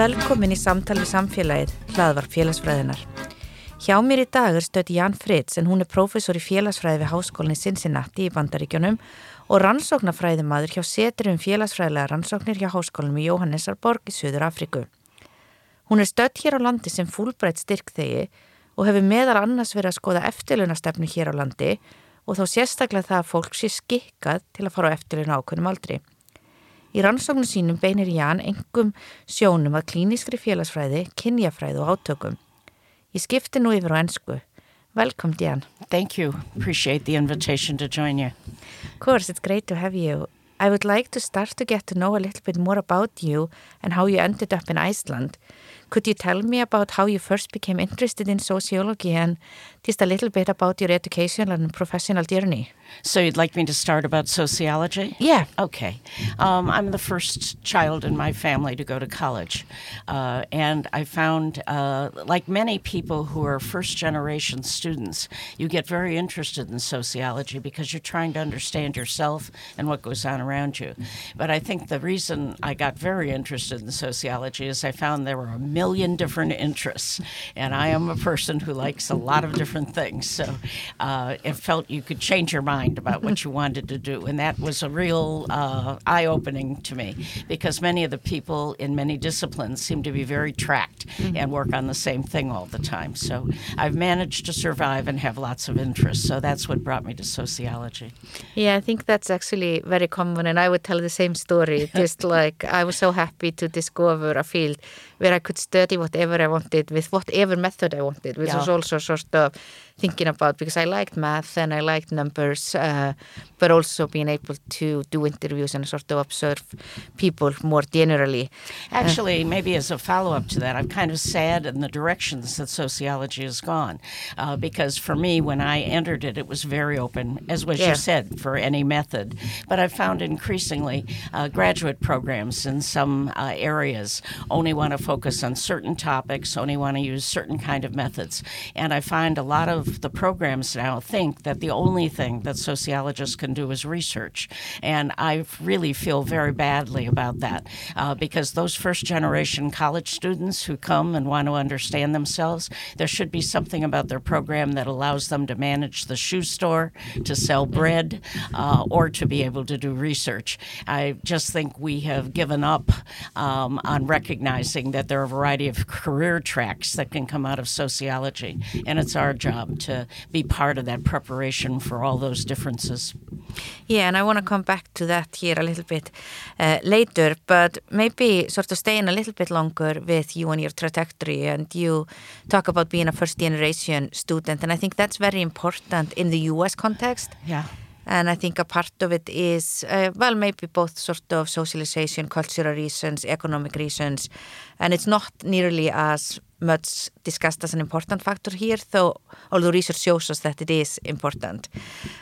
Velkomin í samtal við samfélagið, hlaðvar félagsfræðinar. Hjá mér í dag er stödd Jan Fritz en hún er prófessor í félagsfræði við Háskólinni Cincinnati í Bandaríkjónum og rannsóknarfræðimaður hjá Seturum félagsfræðilega rannsóknir hjá Háskólinum í Jóhannesarborg í Suður Afriku. Hún er stödd hér á landi sem fúlbreytt styrkþegi og hefur meðal annars verið að skoða eftirlunastefnu hér á landi og þá sérstaklega það að fólk sé skikkað til að fara á eftirluna ákveðnum aldri. Í rannsóknu sínum beinir Ján engum sjónum að klíniskri félagsfræði, kynjafræði og átökum. Ég skipti nú yfir á ennsku. Welcome, Jan. Thank you. Appreciate the invitation to join you. Of course, it's great to have you. I would like to start to get to know a little bit more about you and how you ended up in Iceland. Could you tell me about how you first became interested in sociology and just a little bit about your educational and professional journey? So you'd like me to start about sociology? Yeah. Okay. Um, I'm the first child in my family to go to college. Uh, and I found, uh, like many people who are first generation students, you get very interested in sociology because you're trying to understand yourself and what goes on around you. But I think the reason I got very interested in sociology is I found there were a million different interests. And I am a person who likes a lot of different things. So uh, it felt you could change your mind mind about what you wanted to do. And that was a real uh, eye opening to me because many of the people in many disciplines seem to be very tracked mm-hmm. and work on the same thing all the time. So I've managed to survive and have lots of interests. So that's what brought me to sociology. Yeah, I think that's actually very common. And I would tell the same story. Just like I was so happy to discover a field where I could study whatever I wanted with whatever method I wanted, which yeah. was also sort of thinking about because I liked math and I liked numbers, uh, but also being able to do interviews and sort of observe people more generally. Actually, uh, maybe as a follow up to that, I'm kind of sad in the directions that sociology has gone uh, because for me, when I entered it, it was very open, as was yeah. you said, for any method. But I found increasingly uh, graduate programs in some uh, areas only want to focus on certain topics, only want to use certain kind of methods. And I find a lot of the programs now think that the only thing that sociologists can do is research. And I really feel very badly about that uh, because those first generation college students who come and want to understand themselves, there should be something about their program that allows them to manage the shoe store, to sell bread, uh, or to be able to do research. I just think we have given up um, on recognizing that there are a variety of career tracks that can come out of sociology, and it's our job to be part of that preparation for all those differences. Yeah, and I want to come back to that here a little bit uh, later, but maybe sort of staying a little bit longer with you and your trajectory. And you talk about being a first generation student, and I think that's very important in the US context. Yeah. And I think a part of it is, uh, well, maybe both sort of socialization, cultural reasons, economic reasons, and it's not nearly as much discussed as an important factor here, though although research shows us that it is important.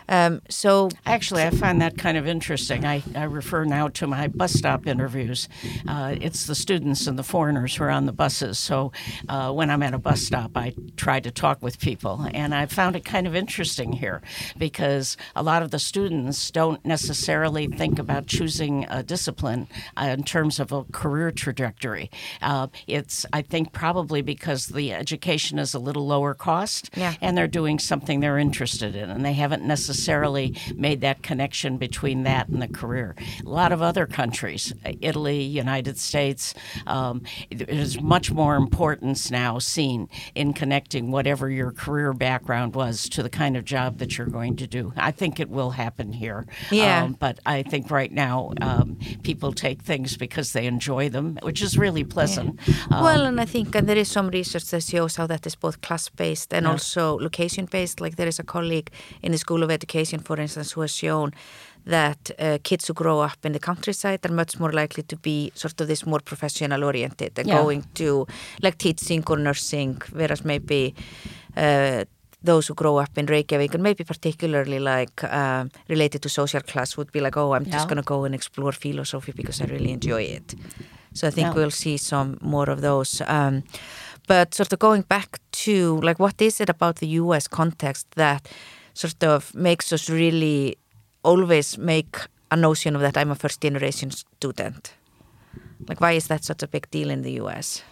Um, so actually, I find that kind of interesting. I, I refer now to my bus stop interviews. Uh, it's the students and the foreigners who are on the buses. So uh, when I'm at a bus stop, I try to talk with people, and I found it kind of interesting here because a lot of the students don't necessarily think about choosing a discipline uh, in terms of a career trajectory. Uh, it's I think probably because the education is a little lower cost yeah. and they're doing something they're interested in and they haven't necessarily made that connection between that and the career. A lot of other countries, Italy, United States, um, there's much more importance now seen in connecting whatever your career background was to the kind of job that you're going to do. I think it will happen here. Yeah. Um, but I think right now um, people take things because they enjoy them, which is really pleasant. Yeah. Um, well, and I think there is some research that shows how that is both class-based and yeah. also location-based. Like there is a colleague in the School of Education, for instance, who has shown that uh, kids who grow up in the countryside are much more likely to be sort of this more professional oriented and yeah. going to like teaching or nursing, whereas maybe uh, those who grow up in Reykjavik and maybe particularly like uh, related to social class would be like, oh, I'm yeah. just going to go and explore philosophy because I really enjoy it. So I think yeah. we'll see some more of those. Um, but sort of going back to like, what is it about the U.S. context that sort of makes us really always make a notion of that I'm a first generation student? Like, why is that such a big deal in the U.S.?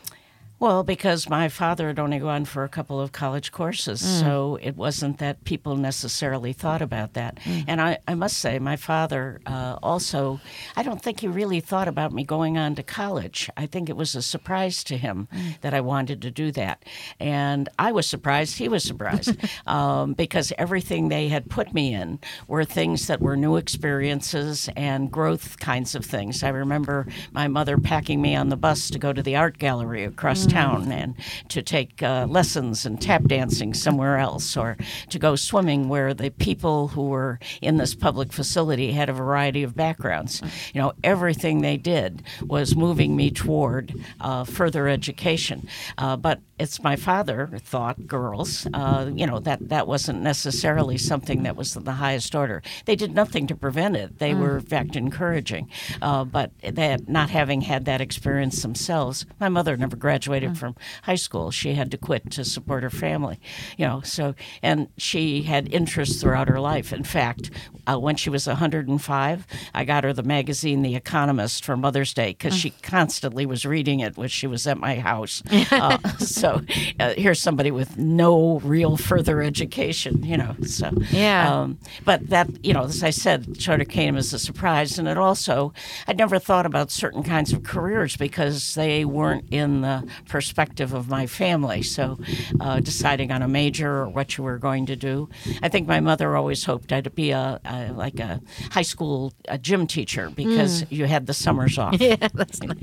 Well, because my father had only gone for a couple of college courses, mm. so it wasn't that people necessarily thought about that. Mm. And I, I, must say, my father uh, also, I don't think he really thought about me going on to college. I think it was a surprise to him mm. that I wanted to do that. And I was surprised, he was surprised, um, because everything they had put me in were things that were new experiences and growth kinds of things. I remember my mother packing me on the bus to go to the art gallery across town and to take uh, lessons and tap dancing somewhere else or to go swimming where the people who were in this public facility had a variety of backgrounds. You know, everything they did was moving me toward uh, further education. Uh, but it's my father thought girls, uh, you know, that, that wasn't necessarily something that was in the highest order. They did nothing to prevent it. They mm. were, in fact, encouraging. Uh, but that not having had that experience themselves, my mother never graduated graduated mm. from high school. She had to quit to support her family, you know. So, and she had interests throughout her life. In fact, uh, when she was 105, I got her the magazine The Economist for Mother's Day because mm. she constantly was reading it when she was at my house. uh, so, uh, here's somebody with no real further education, you know. So, yeah. Um, but that, you know, as I said, sort of came as a surprise, and it also, I'd never thought about certain kinds of careers because they weren't in the perspective of my family. So, uh, deciding on a major or what you were going to do. I think my mother always hoped I'd be a, a like a high school a gym teacher because mm. you had the summers off. yeah, that's nice.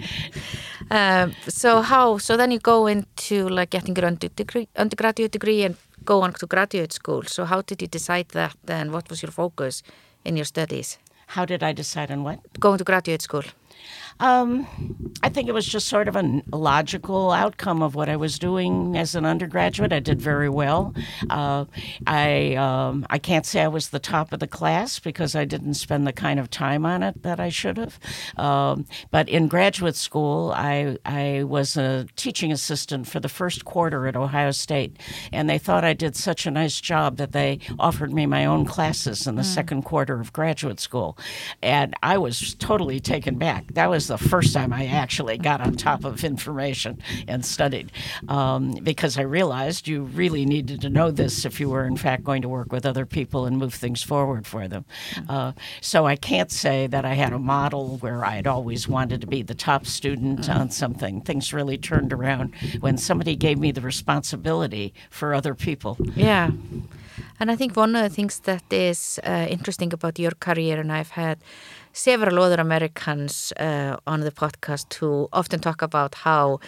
Um, so how? So then you go into like getting your degree, undergraduate degree and go on to graduate school. So how did you decide that? Then what was your focus in your studies? How did I decide on what? Going to graduate school. Um, I think it was just sort of a logical outcome of what I was doing as an undergraduate. I did very well. Uh, I um, I can't say I was the top of the class because I didn't spend the kind of time on it that I should have. Um, but in graduate school, I I was a teaching assistant for the first quarter at Ohio State, and they thought I did such a nice job that they offered me my own classes in the mm. second quarter of graduate school, and I was totally taken back. That was was the first time I actually got on top of information and studied um, because I realized you really needed to know this if you were, in fact, going to work with other people and move things forward for them. Uh, so I can't say that I had a model where I had always wanted to be the top student on something. Things really turned around when somebody gave me the responsibility for other people. Yeah. And I think one of the things that is uh, interesting about your career, and I've had several other Americans uh, on the podcast who often talk about how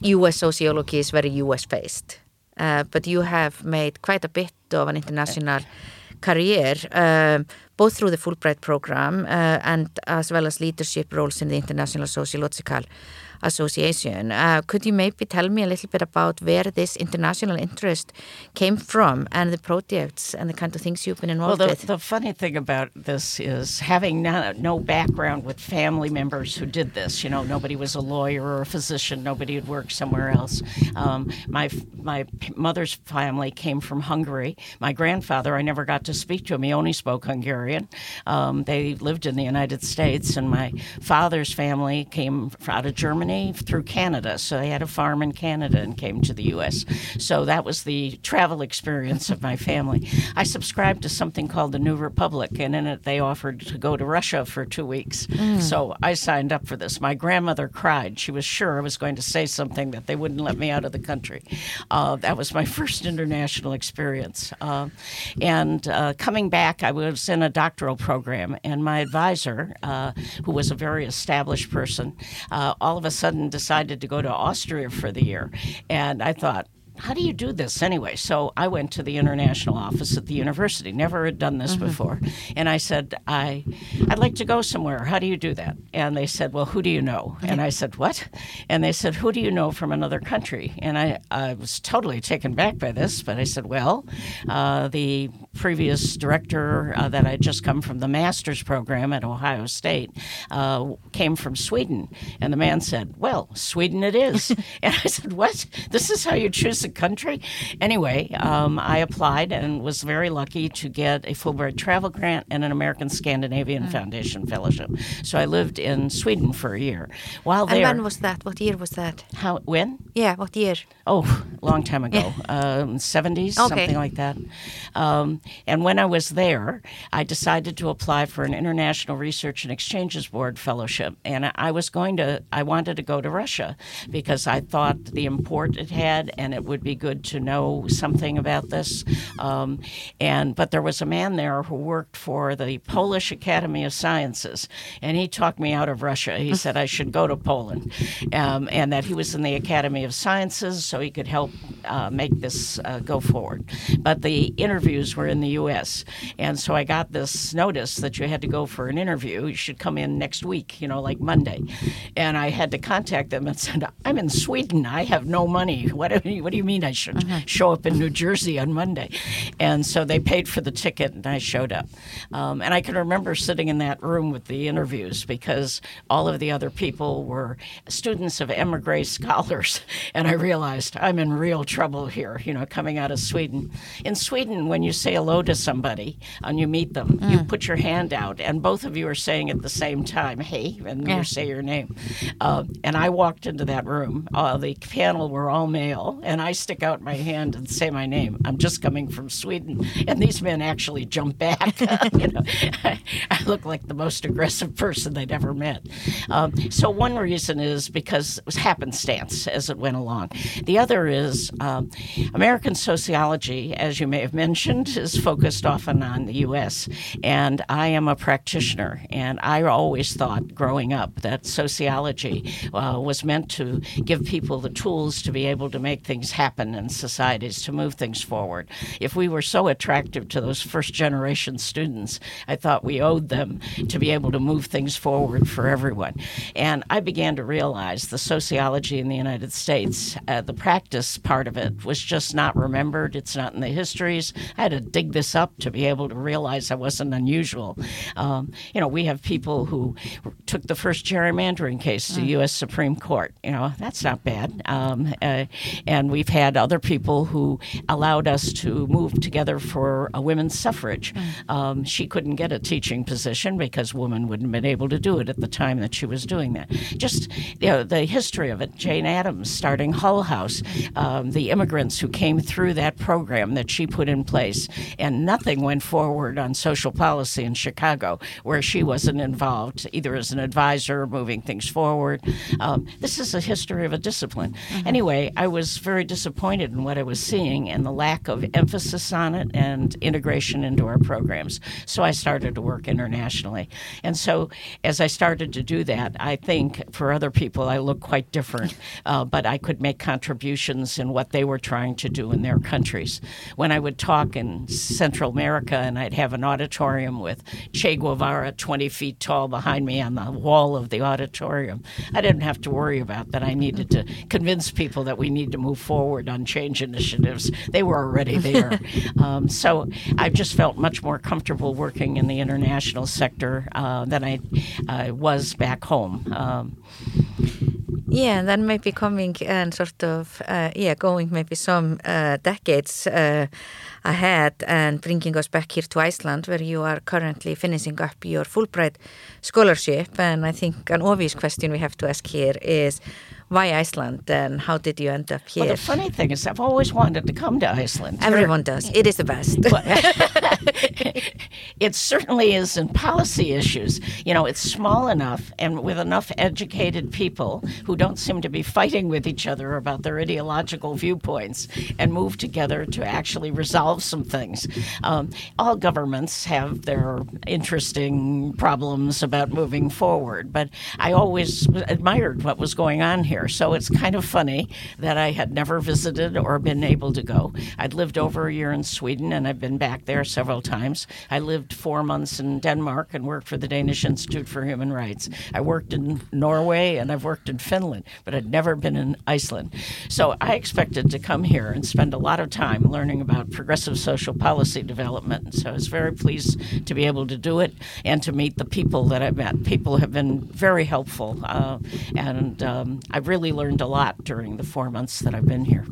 US sociology is very US based. Uh, but you have made quite a bit of an international career, uh, both through the Fulbright program uh, and as well as leadership roles in the International Sociological Association. Uh, could you maybe tell me a little bit about where this international interest came from and the projects and the kind of things you've been involved well, the, with? The funny thing about this is having no, no background with family members who did this. You know, nobody was a lawyer or a physician. Nobody had worked somewhere else. Um, my my mother's family came from Hungary. My grandfather, I never got to speak to him. He only spoke Hungarian. Um, they lived in the United States, and my father's family came out of Germany Germany through Canada. So they had a farm in Canada and came to the U.S. So that was the travel experience of my family. I subscribed to something called the New Republic, and in it they offered to go to Russia for two weeks. Mm. So I signed up for this. My grandmother cried. She was sure I was going to say something that they wouldn't let me out of the country. Uh, that was my first international experience. Uh, and uh, coming back, I was in a doctoral program, and my advisor, uh, who was a very established person, uh, all of a sudden decided to go to Austria for the year. And I thought, how do you do this anyway? So I went to the international office at the university. Never had done this mm-hmm. before, and I said, I, I'd like to go somewhere. How do you do that? And they said, Well, who do you know? And I said, What? And they said, Who do you know from another country? And I, I was totally taken back by this, but I said, Well, uh, the previous director uh, that I just come from the master's program at Ohio State uh, came from Sweden, and the man said, "Well, Sweden it is." and I said, "What? This is how you choose a country?" Anyway, um, I applied and was very lucky to get a Fulbright travel grant and an American Scandinavian mm. Foundation fellowship. So I lived in Sweden for a year. While there, and when was that? What year was that? How? When? Yeah, what year? Oh, long time ago, um, 70s, okay. something like that. Um, and when I was there, I decided to apply for an International Research and Exchanges Board fellowship. And I was going to, I wanted to go to Russia because I thought the import it had, and it would be good to know something about this. Um, and but there was a man there who worked for the Polish Academy of Sciences, and he talked me out of Russia. He said I should go to Poland, um, and that he was in the Academy of Sciences, so he could help uh, make this uh, go forward. But the interviews were in the U.S., and so I got this notice that you had to go for an interview. You should come in next week, you know, like Monday. And I had to contact them and said, "I'm in Sweden. I have no money. What do you, what do you mean I should uh-huh. show up in New Jersey on Monday?" And so they paid for the ticket, and I showed up. Um, and I can remember sitting in that room with the interviews because all of the other people were students of emigre scholars, and I realized I'm in real trouble here. You know, coming out of Sweden. In Sweden, when you say hello to somebody and you meet them, mm. you put your hand out, and both of you are saying at the same time, "Hey," and yeah. you say your name. Uh, and I walked into that room. Uh, the panel were all male, and I stick out my hand and say my name. I'm just coming from Sweden, and these men actually jump back. you know, I, I, look like the most aggressive person they'd ever met. Um, so one reason is because it was happenstance as it went along. The other is um, American sociology, as you may have mentioned, is focused often on the U.S. And I am a practitioner, and I always thought growing up that sociology uh, was meant to give people the tools to be able to make things happen in societies, to move things forward. If we were so attractive to those first generation students, I thought we owed them to be able to move things forward for everyone. And I began to realize the sociology in the United States, uh, the practice part of it was just not remembered. It's not in the histories. I had to dig this up to be able to realize I wasn't unusual. Um, you know, we have people who took the first gerrymandering case to the mm. U.S. Supreme Court. You know, that's not bad. Um, uh, and we've had other people who allowed us to move together for a women's suffrage. Mm. Um, she couldn't get a teaching position because women wouldn't have been able to do it at the time that she was doing that. Just you know, the history of it. Jane Addams starting Hull House, um, the immigrants who came through that program that she put in place, and nothing went forward on social policy in Chicago where she wasn't involved either as an advisor or moving things forward. Um, this is a history of a discipline. Mm-hmm. Anyway, I was very disappointed in what I was seeing and the lack of emphasis on it and integration into our programs. So I started to work internationally. And so as I started to do that, I think for other people I look quite different, uh, but I could make contributions in what they were trying to do in their countries. When I would talk in Central America and I'd have an auditorium with Che Guevara 20 feet tall behind me on the wall of the auditorium, I didn't have to worry about that. I needed to convince people that we need to move forward on change initiatives. They were already there. um, so I just felt much more comfortable working in the international sector uh, than I uh, was back home. Um, yeah, and then maybe coming and sort of, uh, yeah, going maybe some uh, decades uh, ahead and bringing us back here to Iceland where you are currently finishing up your Fulbright scholarship. And I think an obvious question we have to ask here is why Iceland and how did you end up here? Well, the funny thing is, I've always wanted to come to Iceland. Everyone does. It is the best. it certainly is in policy issues. You know, it's small enough and with enough educated people who don't seem to be fighting with each other about their ideological viewpoints and move together to actually resolve some things. Um, all governments have their interesting problems about moving forward, but I always admired what was going on here there. So it's kind of funny that I had never visited or been able to go. I'd lived over a year in Sweden and I've been back there several times. I lived four months in Denmark and worked for the Danish Institute for Human Rights. I worked in Norway and I've worked in Finland, but I'd never been in Iceland. So I expected to come here and spend a lot of time learning about progressive social policy development. So I was very pleased to be able to do it and to meet the people that I've met. People have been very helpful, uh, and um, I've really learned a lot during the four months that I've been here.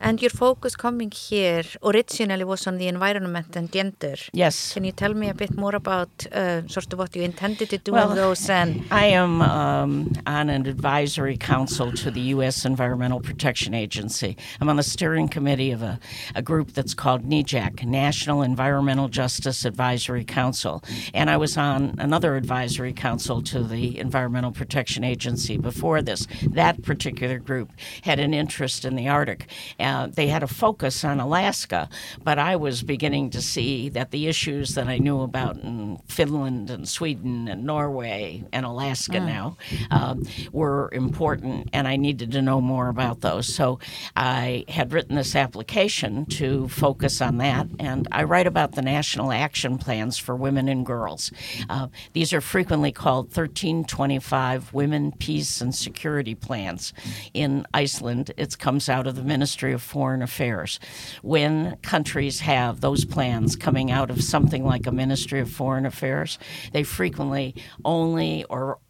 And your focus coming here originally was on the environment and gender. Yes. Can you tell me a bit more about uh, sort of what you intended to do well, on those? And I am um, on an advisory council to the U.S. Environmental Protection Agency. I'm on the steering committee of a, a group that's called NEJAC, National Environmental Justice Advisory Council. And I was on another advisory council to the Environmental Protection Agency before this. That particular group had an interest in the Arctic. Uh, they had a focus on Alaska, but I was beginning to see that the issues that I knew about in Finland and Sweden and Norway and Alaska mm. now uh, were important, and I needed to know more about those. So I had written this application to focus on that, and I write about the national action plans for women and girls. Uh, these are frequently called 1325 Women, Peace, and Security Plans. In Iceland, it comes out of the Ministry of Foreign Affairs. When countries have those plans coming out of something like a Ministry of Foreign Affairs, they frequently only or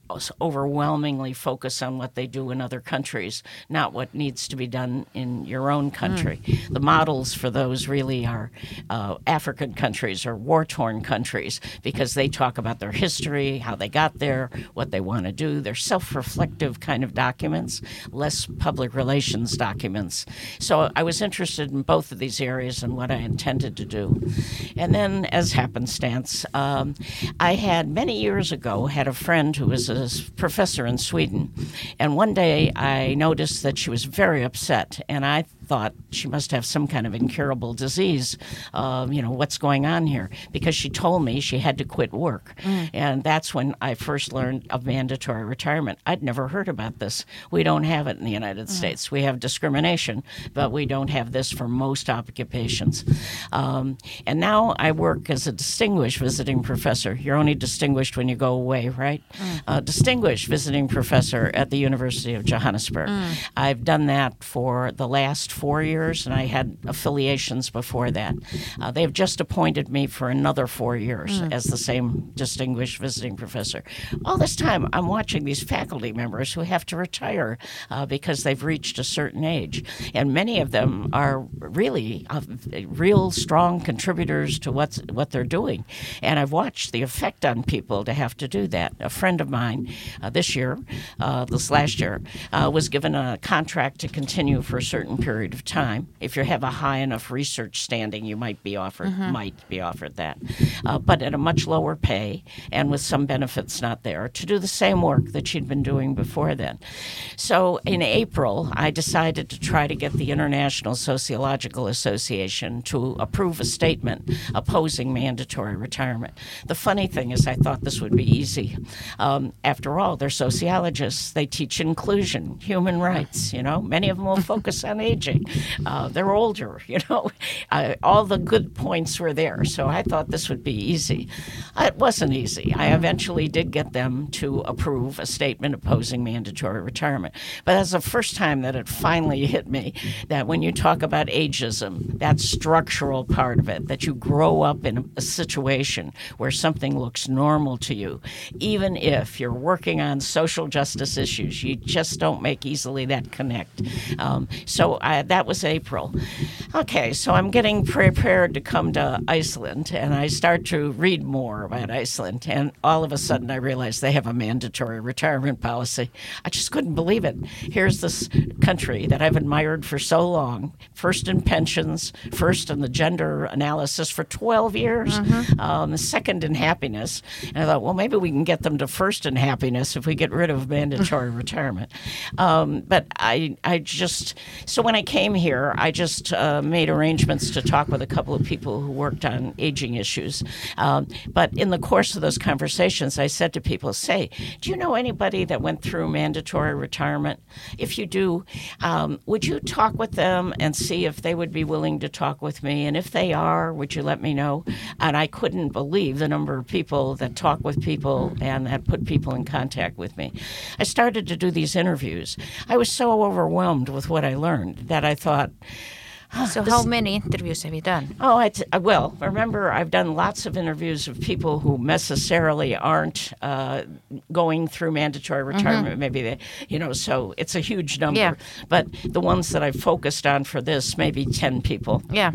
overwhelmingly focus on what they do in other countries, not what needs to be done in your own country. Mm. The models for those really are uh, African countries or war torn countries because they talk about their history, how they got there, what they want to do. They're self reflective kind of documents, less public relations documents. So I was interested in both of these areas and what I intended to do. And then, as happenstance, um, I had many years ago had a friend who was a a professor in Sweden. And one day I noticed that she was very upset. And I thought she must have some kind of incurable disease. Uh, you know, what's going on here? Because she told me she had to quit work. Mm. And that's when I first learned of mandatory retirement. I'd never heard about this. We don't have it in the United mm. States. We have discrimination, but we don't have this for most occupations. Um, and now I work as a distinguished visiting professor. You're only distinguished when you go away, right? Mm. Uh, distinguished visiting professor at the University of Johannesburg. Mm. I've done that for the last four years, and I had affiliations before that. Uh, they have just appointed me for another four years mm. as the same distinguished visiting professor. All this time, I'm watching these faculty members who have to retire uh, because they've reached a certain age, and many of them are really uh, real strong contributors to what's what they're doing. And I've watched the effect on people to have to do that. A friend of mine uh, this year, uh, this last year, uh, was given a contract to continue for a certain period period of time. If you have a high enough research standing, you might be offered mm-hmm. might be offered that, uh, but at a much lower pay and with some benefits not there to do the same work that she'd been doing before then. So in April, I decided to try to get the International Sociological Association to approve a statement opposing mandatory retirement. The funny thing is, I thought this would be easy. Um, after all, they're sociologists. They teach inclusion, human rights. You know, many of them will focus on aging. Uh, they're older, you know. Uh, all the good points were there, so I thought this would be easy. It wasn't easy. I eventually did get them to approve a statement opposing mandatory retirement. But that's the first time that it finally hit me that when you talk about ageism, that structural part of it, that you grow up in a situation where something looks normal to you, even if you're working on social justice issues, you just don't make easily that connect. Um, so I, that was April. Okay, so I'm getting prepared to come to Iceland, and I start to read more about Iceland, and all of a sudden I realize they have a mandatory retirement policy. I just couldn't believe it. Here's this country that I've admired for so long, first in pensions, first in the gender analysis for 12 years, mm-hmm. um, second in happiness. And I thought, well, maybe we can get them to first in happiness if we get rid of mandatory retirement. Um, but I, I just, so when I came came here, I just uh, made arrangements to talk with a couple of people who worked on aging issues. Um, but in the course of those conversations, I said to people, "Say, do you know anybody that went through mandatory retirement? If you do, um, would you talk with them and see if they would be willing to talk with me? And if they are, would you let me know?" And I couldn't believe the number of people that talk with people and that put people in contact with me. I started to do these interviews. I was so overwhelmed with what I learned that I thought. So, how many interviews have you done? Oh, I t- well, remember, I've done lots of interviews of people who necessarily aren't uh, going through mandatory retirement. Mm-hmm. Maybe they, you know, so it's a huge number. Yeah. But the ones that I've focused on for this, maybe 10 people. Yeah.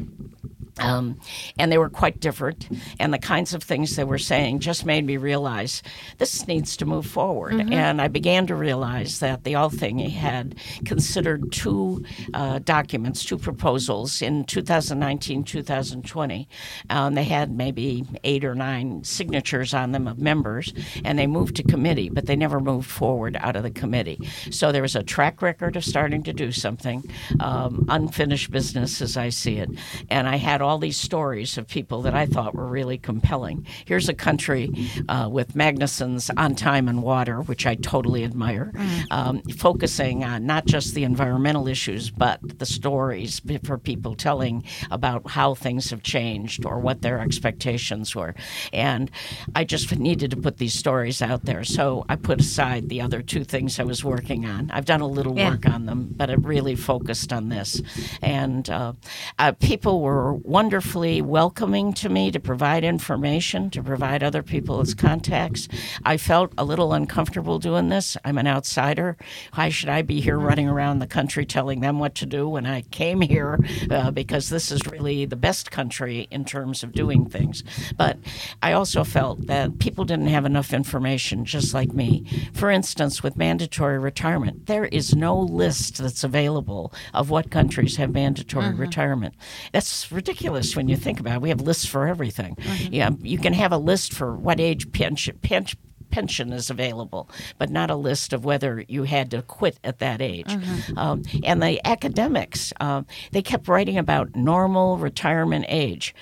Um, and they were quite different. And the kinds of things they were saying just made me realize this needs to move forward. Mm-hmm. And I began to realize that the Althing had considered two uh, documents, two proposals in 2019 2020. Um, they had maybe eight or nine signatures on them of members, and they moved to committee, but they never moved forward out of the committee. So there was a track record of starting to do something, um, unfinished business as I see it. And I had all these stories of people that I thought were really compelling. Here's a country uh, with Magnason's On Time and Water, which I totally admire, mm. um, focusing on not just the environmental issues, but the stories for people telling about how things have changed or what their expectations were. And I just needed to put these stories out there. So I put aside the other two things I was working on. I've done a little yeah. work on them, but it really focused on this. And uh, uh, people were wonderfully welcoming to me to provide information, to provide other people as contacts. I felt a little uncomfortable doing this. I'm an outsider. Why should I be here running around the country telling them what to do when I came here? Uh, because this is really the best country in terms of doing things. But I also felt that people didn't have enough information, just like me. For instance, with mandatory retirement, there is no list that's available of what countries have mandatory mm-hmm. retirement. That's ridiculous ridiculous when you think about it. We have lists for everything. Mm-hmm. Yeah, you can have a list for what age pension, pension pension is available, but not a list of whether you had to quit at that age. Mm-hmm. Um, and the academics, um, they kept writing about normal retirement age.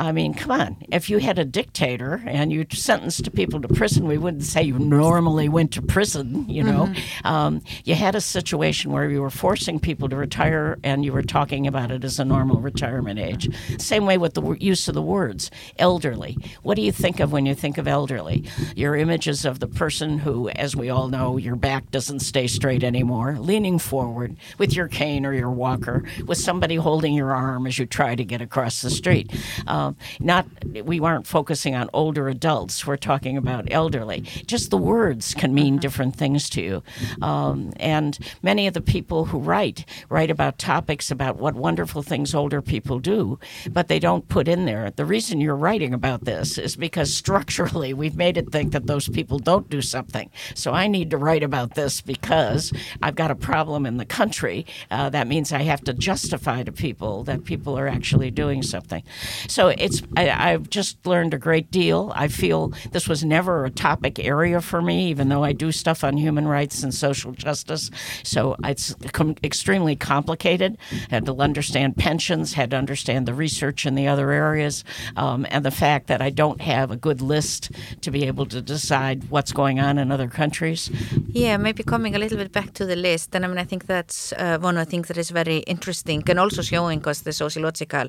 I mean, come on. If you had a dictator and you sentenced people to prison, we wouldn't say you normally went to prison, you know. Mm-hmm. Um, you had a situation where you were forcing people to retire and you were talking about it as a normal retirement age. Same way with the use of the words elderly. What do you think of when you think of elderly? Your images of the person who, as we all know, your back doesn't stay straight anymore, leaning forward with your cane or your walker, with somebody holding your arm as you try to get across the street. Um, um, not we weren't focusing on older adults. We're talking about elderly. Just the words can mean mm-hmm. different things to you. Um, and many of the people who write write about topics about what wonderful things older people do, but they don't put in there. The reason you're writing about this is because structurally we've made it think that those people don't do something. So I need to write about this because I've got a problem in the country. Uh, that means I have to justify to people that people are actually doing something. So it's I, have just learned a great deal. I feel this was never a topic area for me, even though I do stuff on human rights and social justice. So it's com- extremely complicated. Had to understand pensions, had to understand the research in the other areas, um, and the fact that I don't have a good list to be able to decide what's going on in other countries. Yeah, maybe coming a little bit back to the list, and I mean I think that's uh, one of the things that is very interesting and also showing us the sociological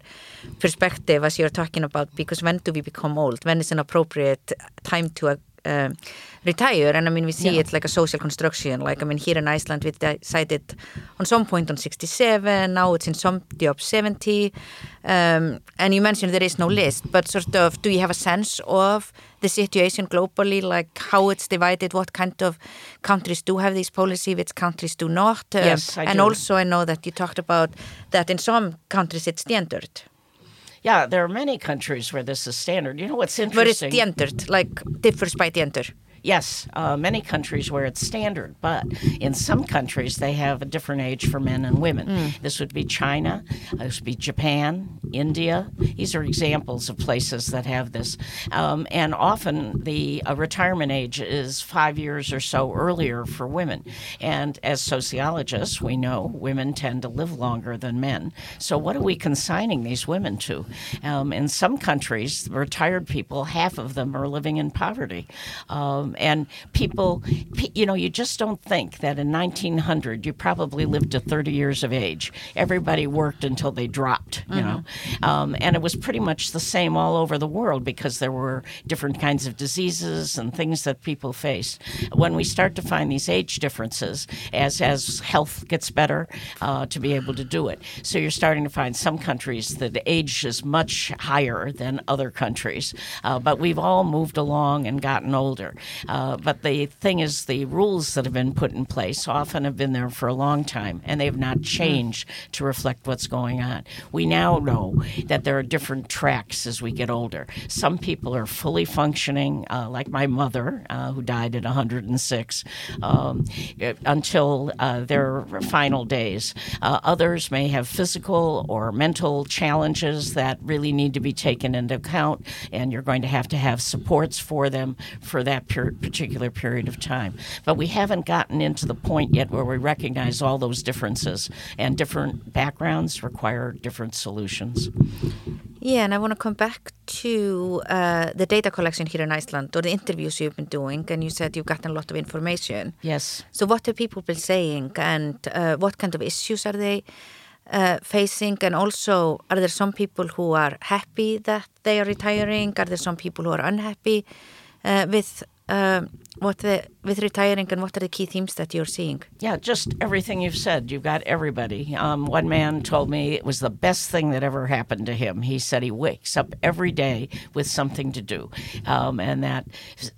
perspective as you're talking about because when do we become old? When is an appropriate time to uh, retire? And I mean, we see yeah. it's like a social construction. Like I mean, here in Iceland, we decided on some point on 67. Now it's in some of 70. Um, and you mentioned there is no list, but sort of, do you have a sense of the situation globally, like how it's divided, what kind of countries do have this policy, which countries do not? Uh, yes, I and do. also, I know that you talked about that in some countries it's standard. Yeah, there are many countries where this is standard. You know what's interesting? But it's the entered, like differs by the enter. Yes, uh, many countries where it's standard, but in some countries they have a different age for men and women. Mm. This would be China, this would be Japan, India. These are examples of places that have this. Um, and often the uh, retirement age is five years or so earlier for women. And as sociologists, we know women tend to live longer than men. So, what are we consigning these women to? Um, in some countries, retired people, half of them are living in poverty. Um, and people, you know, you just don't think that in 1900 you probably lived to 30 years of age. Everybody worked until they dropped, you mm-hmm. know. Um, and it was pretty much the same all over the world because there were different kinds of diseases and things that people faced. When we start to find these age differences, as as health gets better, uh, to be able to do it, so you're starting to find some countries that age is much higher than other countries. Uh, but we've all moved along and gotten older. Uh, but the thing is, the rules that have been put in place often have been there for a long time, and they have not changed to reflect what's going on. We now know that there are different tracks as we get older. Some people are fully functioning, uh, like my mother, uh, who died at 106, um, until uh, their final days. Uh, others may have physical or mental challenges that really need to be taken into account, and you're going to have to have supports for them for that per- particular period of time. But we haven't gotten into the point yet where we recognize all those differences, and different backgrounds require different solutions. Yeah, and I want to come back to uh, the data collection here in Iceland or the interviews you've been doing, and you said you've gotten a lot of information. Yes. So, what have people been saying, and uh, what kind of issues are they uh, facing? And also, are there some people who are happy that they are retiring? Are there some people who are unhappy uh, with uh, what the with retiring and what are the key themes that you're seeing? Yeah, just everything you've said. You've got everybody. Um, one man told me it was the best thing that ever happened to him. He said he wakes up every day with something to do, um, and that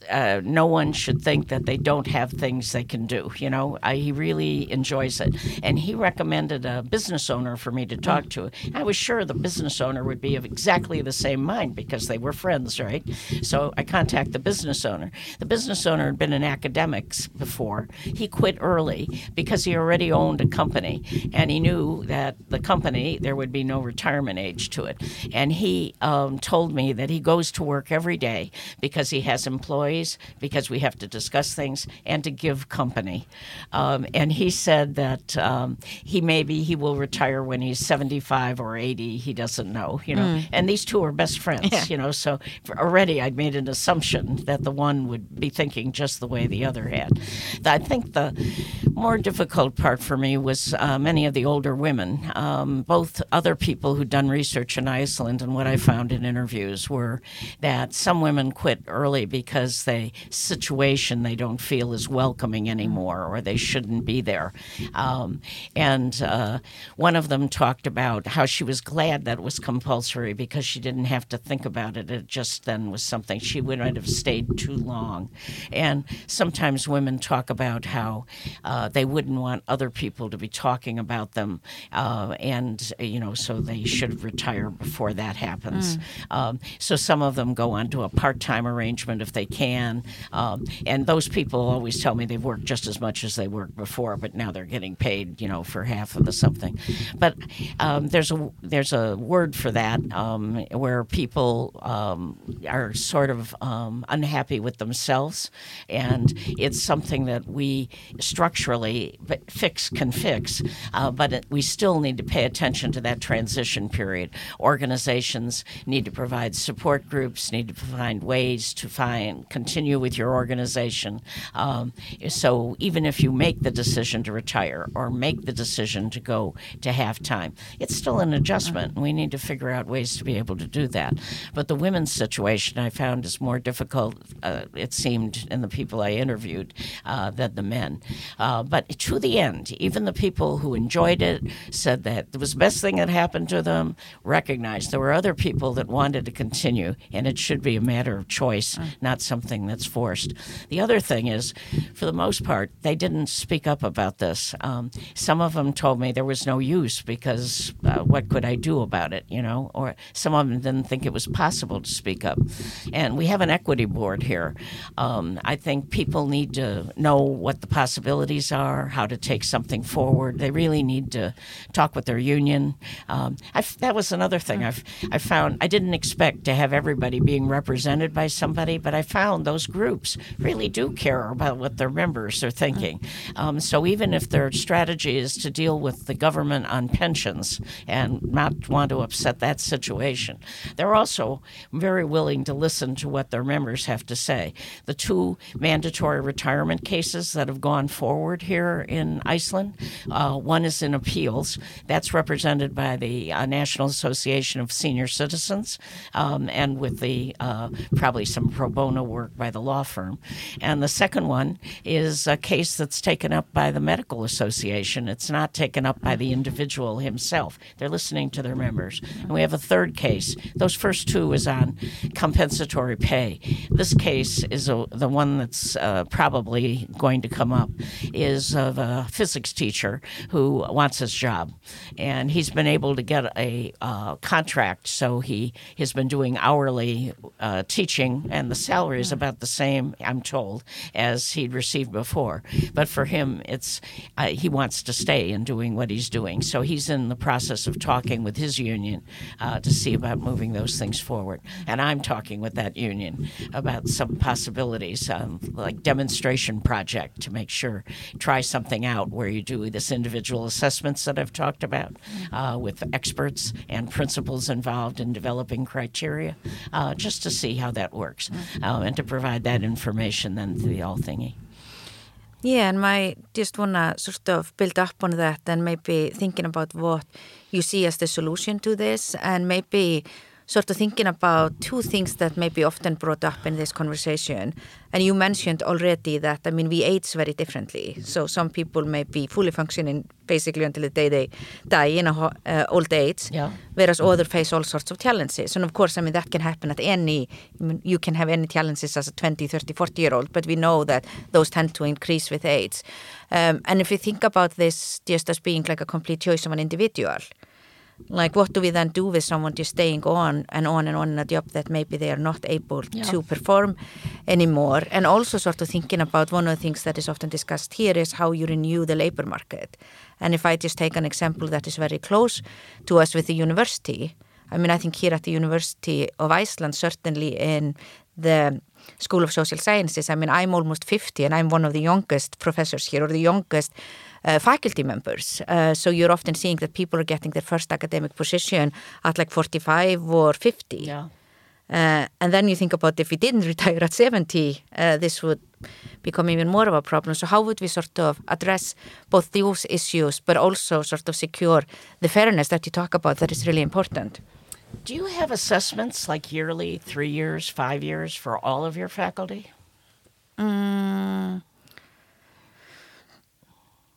uh, no one should think that they don't have things they can do. You know, I, he really enjoys it, and he recommended a business owner for me to talk to. I was sure the business owner would be of exactly the same mind because they were friends, right? So I contact the business owner. The business owner had been an academic academics before. He quit early because he already owned a company and he knew that the company, there would be no retirement age to it. And he um, told me that he goes to work every day because he has employees, because we have to discuss things, and to give company. Um, and he said that um, he maybe he will retire when he's 75 or 80. He doesn't know, you know. Mm. And these two are best friends, yeah. you know. So already I'd made an assumption that the one would be thinking just the way the other had. I think the more difficult part for me was uh, many of the older women. Um, both other people who'd done research in Iceland and what I found in interviews were that some women quit early because the situation they don't feel is welcoming anymore or they shouldn't be there. Um, and uh, one of them talked about how she was glad that it was compulsory because she didn't have to think about it. It just then was something she wouldn't have stayed too long. And some sometimes women talk about how uh, they wouldn't want other people to be talking about them, uh, and you know, so they should retire before that happens. Mm. Um, so some of them go on to a part-time arrangement if they can, um, and those people always tell me they've worked just as much as they worked before, but now they're getting paid, you know, for half of the something. But um, there's a there's a word for that um, where people um, are sort of um, unhappy with themselves and it's something that we structurally fix can fix, uh, but it, we still need to pay attention to that transition period. Organizations need to provide support groups, need to find ways to find continue with your organization. Um, so even if you make the decision to retire or make the decision to go to half time, it's still an adjustment. And we need to figure out ways to be able to do that. But the women's situation I found is more difficult. Uh, it seemed in the people I interviewed uh, than the men. Uh, but to the end, even the people who enjoyed it said that it was the best thing that happened to them, recognized there were other people that wanted to continue, and it should be a matter of choice, mm. not something that's forced. The other thing is, for the most part, they didn't speak up about this. Um, some of them told me there was no use because uh, what could I do about it, you know? Or some of them didn't think it was possible to speak up. And we have an equity board here, Um, I think people need to know what the possibilities are, how to take something forward. They really need to talk with their union. Um, that was another thing I've I found. I didn't expect to have everybody being represented by somebody, but I found those groups really do care about what their members are thinking. Um, so even if their strategy is to deal with the government on pensions and not want to upset that situation, they're also very willing to listen to what their members have to say. The two mandatory retirement cases that have gone forward here in Iceland, uh, one is in appeals. That's represented by the uh, National Association of Senior Citizens um, and with the uh, probably some pro bono work by the law firm. And the second one is a case that's taken up by the Medical Association. It's not taken up by the individual himself. They're listening to their members. And we have a third case. Those first two is on compensatory pay. This case is a, the one that's uh, probably going to come up is of a physics teacher who wants his job, and he's been able to get a uh, contract. So he has been doing hourly uh, teaching, and the salary is about the same, I'm told, as he'd received before. But for him, it's uh, he wants to stay in doing what he's doing. So he's in the process of talking with his union uh, to see about moving those things forward. And I'm talking with that union about some possibilities, um, like demonstration project to make sure try something out where you do this individual assessments that I've talked about uh, with experts and principals involved in developing criteria, uh, just to see how that works, uh, and to provide that information then to the Althingi. Yeah, and I just want to sort of build up on that and maybe thinking about what you see as the solution to this and maybe sort of thinking about two things that may be often brought up in this conversation. And you mentioned already that, I mean, we age very differently. So some people may be fully functioning basically until the day they die in a uh, old age, yeah. whereas others face all sorts of challenges. And of course, I mean, that can happen at any, I mean, you can have any challenges as a 20, 30, 40 year old, but we know that those tend to increase with age. Um, and if you think about this just as being like a complete choice of an individual, like what do we then do with someone just staying on and on and on in a job that maybe they are not able yeah. to perform anymore and also sort of thinking about one of the things that is often discussed here is how you renew the labor market and if I just take an example that is very close to us with the university I mean I think here at the University of Iceland certainly in the School of Social Sciences I mean I'm almost 50 and I'm one of the youngest professors here or the youngest uh, faculty members. Uh, so you're often seeing that people are getting their first academic position at like 45 or 50. Yeah. Uh, and then you think about if we didn't retire at 70, uh, this would become even more of a problem. So how would we sort of address both those issues, but also sort of secure the fairness that you talk about that is really important? Do you have assessments like yearly, three years, five years for all of your faculty? Mm.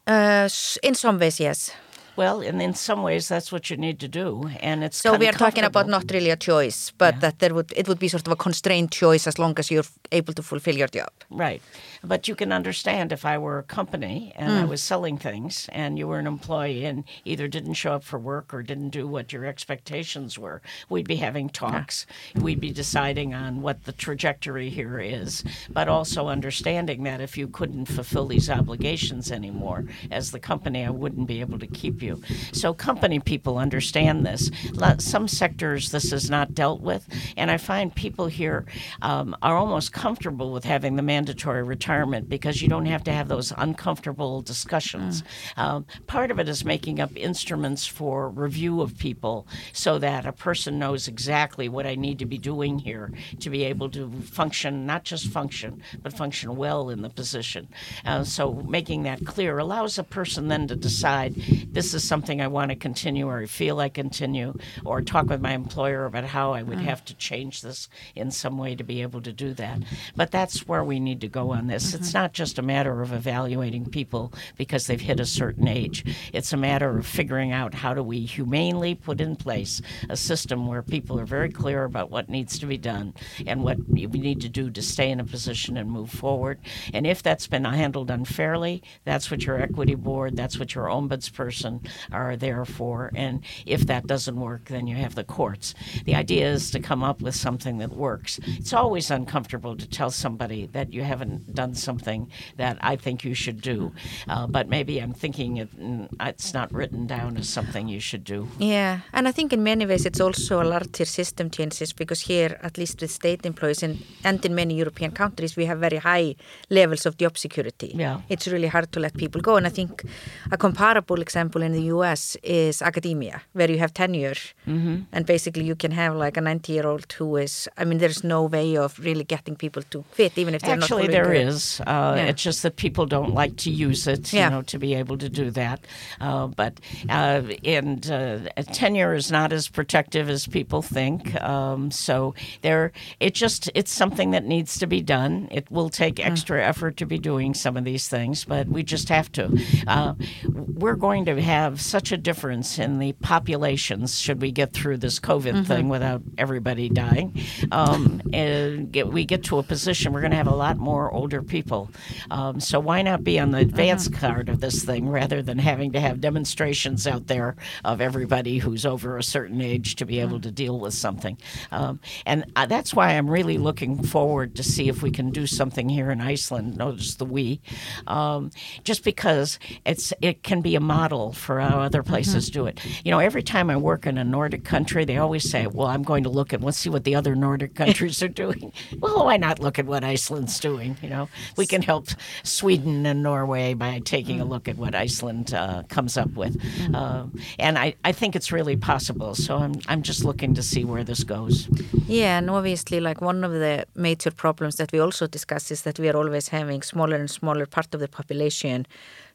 Uh, in some ways, yes. Well, and in some ways, that's what you need to do, and it's so we are talking about not really a choice, but yeah. that there would it would be sort of a constrained choice as long as you're able to fulfill your job. Right, but you can understand if I were a company and mm. I was selling things, and you were an employee and either didn't show up for work or didn't do what your expectations were, we'd be having talks. Yeah. We'd be deciding on what the trajectory here is, but also understanding that if you couldn't fulfill these obligations anymore as the company, I wouldn't be able to keep you you. So company people understand this. Some sectors this is not dealt with, and I find people here um, are almost comfortable with having the mandatory retirement because you don't have to have those uncomfortable discussions. Mm. Um, part of it is making up instruments for review of people so that a person knows exactly what I need to be doing here to be able to function, not just function, but function well in the position. Uh, so making that clear allows a person then to decide this is something I want to continue or I feel I continue, or talk with my employer about how I would mm. have to change this in some way to be able to do that. But that's where we need to go on this. Mm-hmm. It's not just a matter of evaluating people because they've hit a certain age. It's a matter of figuring out how do we humanely put in place a system where people are very clear about what needs to be done and what we need to do to stay in a position and move forward. And if that's been handled unfairly, that's what your equity board, that's what your ombudsperson are there for. And if that doesn't work, then you have the courts. The idea is to come up with something that works. It's always uncomfortable to tell somebody that you haven't done something that I think you should do, uh, but maybe I'm thinking it, mm, it's not written down as something you should do. Yeah, and I think in many ways it's also a larger system changes because here, at least with state employees and, and in many European countries, we have very high levels of job security. Yeah. It's really hard to let people go. And I think a comparable example in the US is academia, where you have tenure mm-hmm. and basically you can have like a 90 year old who is, I mean, there's no way of really getting people to quit, even if they're Actually, not there good. Is. Uh, yeah. It's just that people don't like to use it, yeah. you know, to be able to do that. Uh, but uh, and uh, tenure is not as protective as people think. Um, so there, it just it's something that needs to be done. It will take mm. extra effort to be doing some of these things, but we just have to. Uh, we're going to have such a difference in the populations should we get through this COVID mm-hmm. thing without everybody dying. Um, and get, we get to a position we're going to have a lot more older people. Um, so why not be on the advanced mm-hmm. card of this thing rather than having to have demonstrations out there of everybody who's over a certain age to be able to deal with something? Um, and uh, that's why I'm really looking forward to see if we can do something here in Iceland. Notice the we, um, just because it's it can be a model for how other places mm-hmm. do it. You know, every time I work in a Nordic country, they always say, "Well, I'm going to look at let's see what the other Nordic countries are doing." well, why not look at what Iceland's doing? You know, we can help Sweden and Norway by taking a mm. look at what Iceland uh, comes up with, mm. uh, and I, I think it's really possible. So I'm I'm just looking to see where this goes. Yeah, and obviously, like one of the major problems that we also discuss is that we are always having smaller and smaller part of the population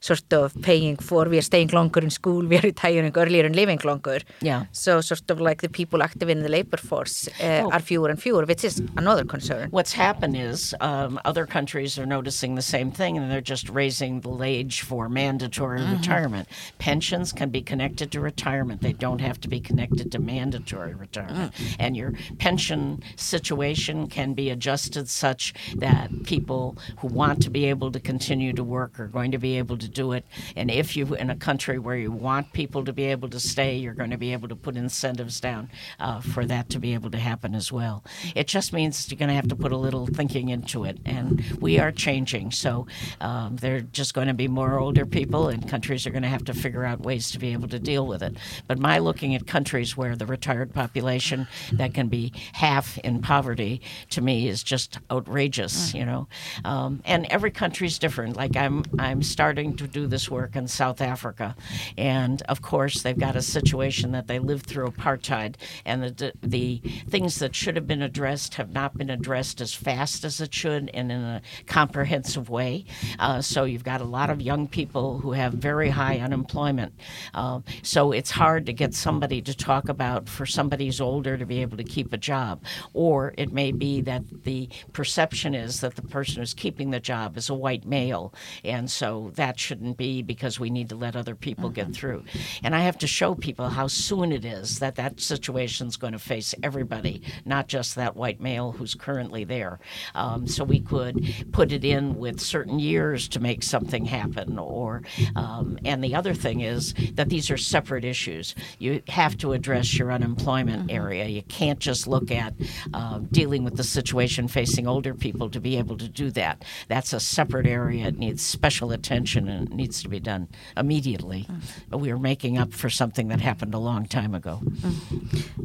sort of paying for, we are staying longer in school, we are retiring earlier and living longer. Yeah. So sort of like the people active in the labor force uh, oh. are fewer and fewer, which is another concern. What's happened is um, other countries are noticing the same thing and they're just raising the age for mandatory mm-hmm. retirement. Pensions can be connected to retirement. They don't have to be connected to mandatory retirement. Mm. And your pension situation can be adjusted such that people who want to be able to continue to work are going to be able to do it. And if you in a country where you want people to be able to stay, you're going to be able to put incentives down uh, for that to be able to happen as well. It just means you're going to have to put a little thinking into it, and we are changing. So um, there are just going to be more older people, and countries are going to have to figure out ways to be able to deal with it. But my looking at countries where the retired population that can be half in poverty to me is just outrageous, you know. Um, and every country is different. Like I'm, I'm starting to do this work in South Africa. And of course, they've got a situation that they lived through apartheid, and the, the things that should have been addressed have not been addressed as fast as it should and in a comprehensive way. Uh, so you've got a lot of young people who have very high unemployment. Uh, so it's hard to get somebody to talk about for somebody who's older to be able to keep a job. Or it may be that the perception is that the person who's keeping the job is a white male, and so that shouldn't be because we need to let other people mm-hmm. get through. And I have to show people how soon it is that that situation is going to face everybody, not just that white male who's currently there. Um, so we could put it in with certain years to make something happen. Or um, and the other thing is that these are separate issues. You have to address your unemployment mm-hmm. area. You can't just look at uh, dealing with the situation facing older people to be able to do that. That's a separate area. It needs special attention and it needs to be done immediately. We are making up for something that happened a long time ago.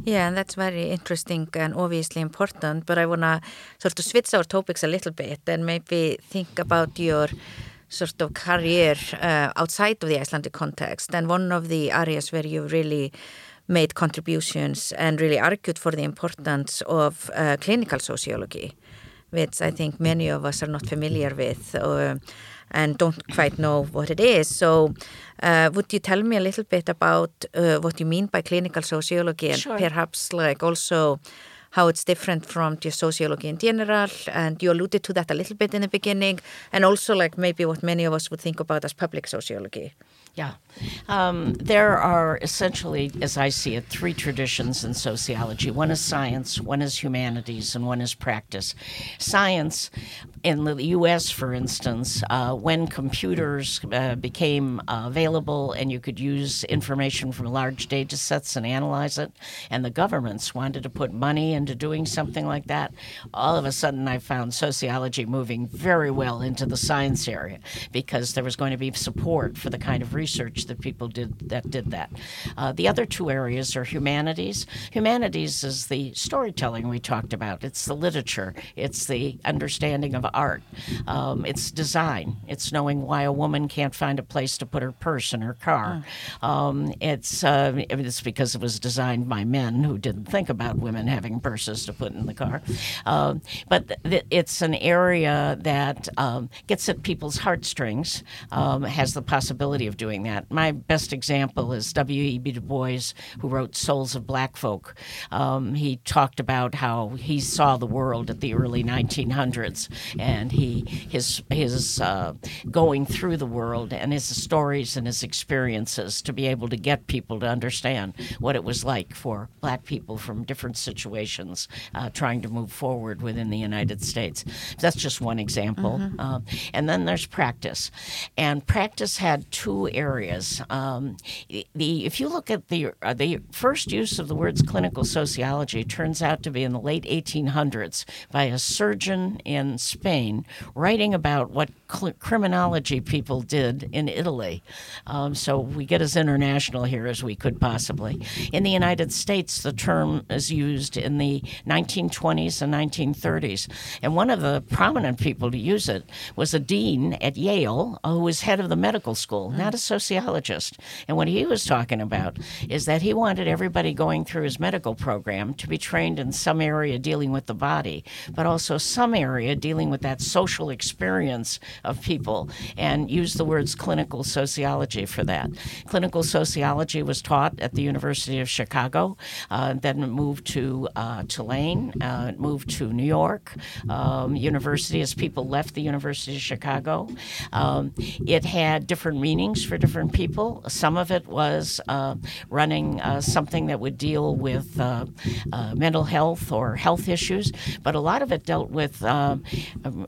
Yeah, and that's very interesting and obviously important. But I want to sort of switch our topics a little bit and maybe think about your sort of career uh, outside of the Icelandic context. And one of the areas where you really made contributions and really argued for the importance of uh, clinical sociology, which I think many of us are not familiar with. Uh, and don't quite know what it is. So, uh, would you tell me a little bit about uh, what you mean by clinical sociology and sure. perhaps like also how it's different from just sociology in general? And you alluded to that a little bit in the beginning, and also like maybe what many of us would think about as public sociology. Yeah. Um, there are essentially, as I see it, three traditions in sociology one is science, one is humanities, and one is practice. Science, in the US, for instance, uh, when computers uh, became uh, available and you could use information from large data sets and analyze it, and the governments wanted to put money into doing something like that, all of a sudden I found sociology moving very well into the science area because there was going to be support for the kind of research that people did that did that. Uh, the other two areas are humanities. Humanities is the storytelling we talked about. It's the literature. It's the understanding of art. Um, it's design. It's knowing why a woman can't find a place to put her purse in her car. Um, it's uh, it's because it was designed by men who didn't think about women having purses to put in the car. Um, but th- it's an area that um, gets at people's heartstrings. Um, has the possibility of doing that. My best example is W.E.B. Du Bois, who wrote Souls of Black Folk. Um, he talked about how he saw the world at the early 1900s, and he his his uh, going through the world and his stories and his experiences to be able to get people to understand what it was like for black people from different situations uh, trying to move forward within the United States. That's just one example. Mm-hmm. Um, and then there's practice, and practice had two areas. Um, the if you look at the uh, the first use of the words clinical sociology turns out to be in the late 1800s by a surgeon in Spain writing about what cl- criminology people did in Italy. Um, so we get as international here as we could possibly. In the United States, the term is used in the 1920s and 1930s, and one of the prominent people to use it was a dean at Yale who was head of the medical school, not a sociologist. And what he was talking about is that he wanted everybody going through his medical program to be trained in some area dealing with the body, but also some area dealing with that social experience of people, and use the words clinical sociology for that. Clinical sociology was taught at the University of Chicago, uh, then moved to uh, Tulane, uh, moved to New York um, University as people left the University of Chicago. Um, it had different meanings for different people. Some of it was uh, running uh, something that would deal with uh, mental health or health issues, but a lot of it dealt with um,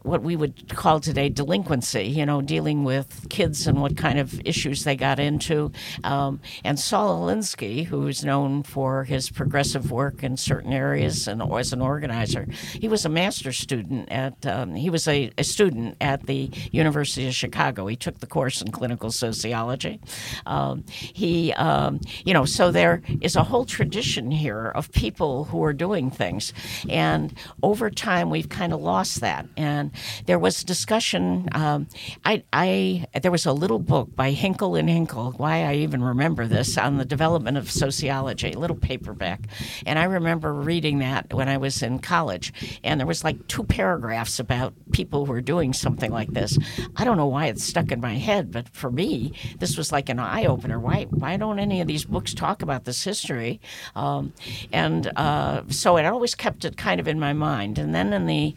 what we would call today delinquency, you know, dealing with kids and what kind of issues they got into. Um, and Saul Alinsky, who is known for his progressive work in certain areas and as an organizer, he was a master's student at, um, he was a, a, student at the University of Chicago. He took the course in clinical sociology. Um, he, um, you know, so there is a whole tradition here of people who are doing things. And over time, we've kind of lost that. And there was discussion. Um, I, I, there was a little book by Hinkle and Hinkle, why I even remember this, on the development of sociology, a little paperback. And I remember reading that when I was in college. And there was like two paragraphs about people who were doing something like this. I don't know why it stuck in my head, but for me, this was like an eye opener. Why, why don't any of these books talk about this history? Um, and uh, so it always kept it kind of in my mind. And then in the,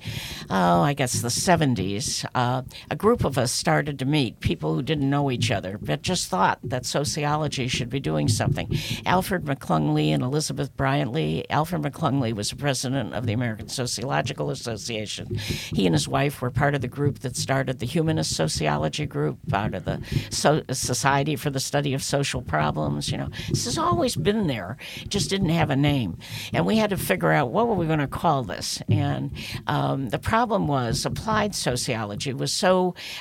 oh, I guess the 70s, uh, a group of us started to meet people who didn't know each other, but just thought that sociology should be doing something. Alfred McClung Lee and Elizabeth Briant Lee. Alfred McClung Lee was the president of the American Sociological Association. He and his wife were part of the group that started the Humanist Sociology Group, out of the so- Society for the Study of Social Problems. You know, this has always been there, just didn't have a name. And we had to figure out what were we going to call this. And um, the problem was applied sociology was so